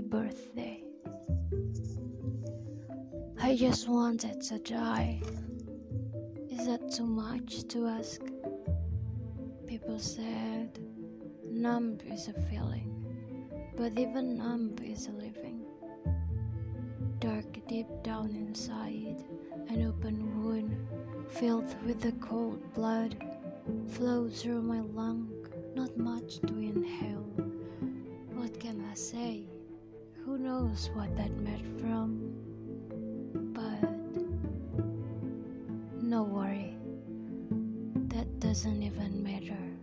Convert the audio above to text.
birthday. I just wanted to die. Is that too much to ask? People said, numb is a feeling, but even numb is a living. Dark deep down inside, an open wound filled with the cold blood flows through my lung, not much to inhale. What can I say? Who knows what that meant from? But no worry, that doesn't even matter.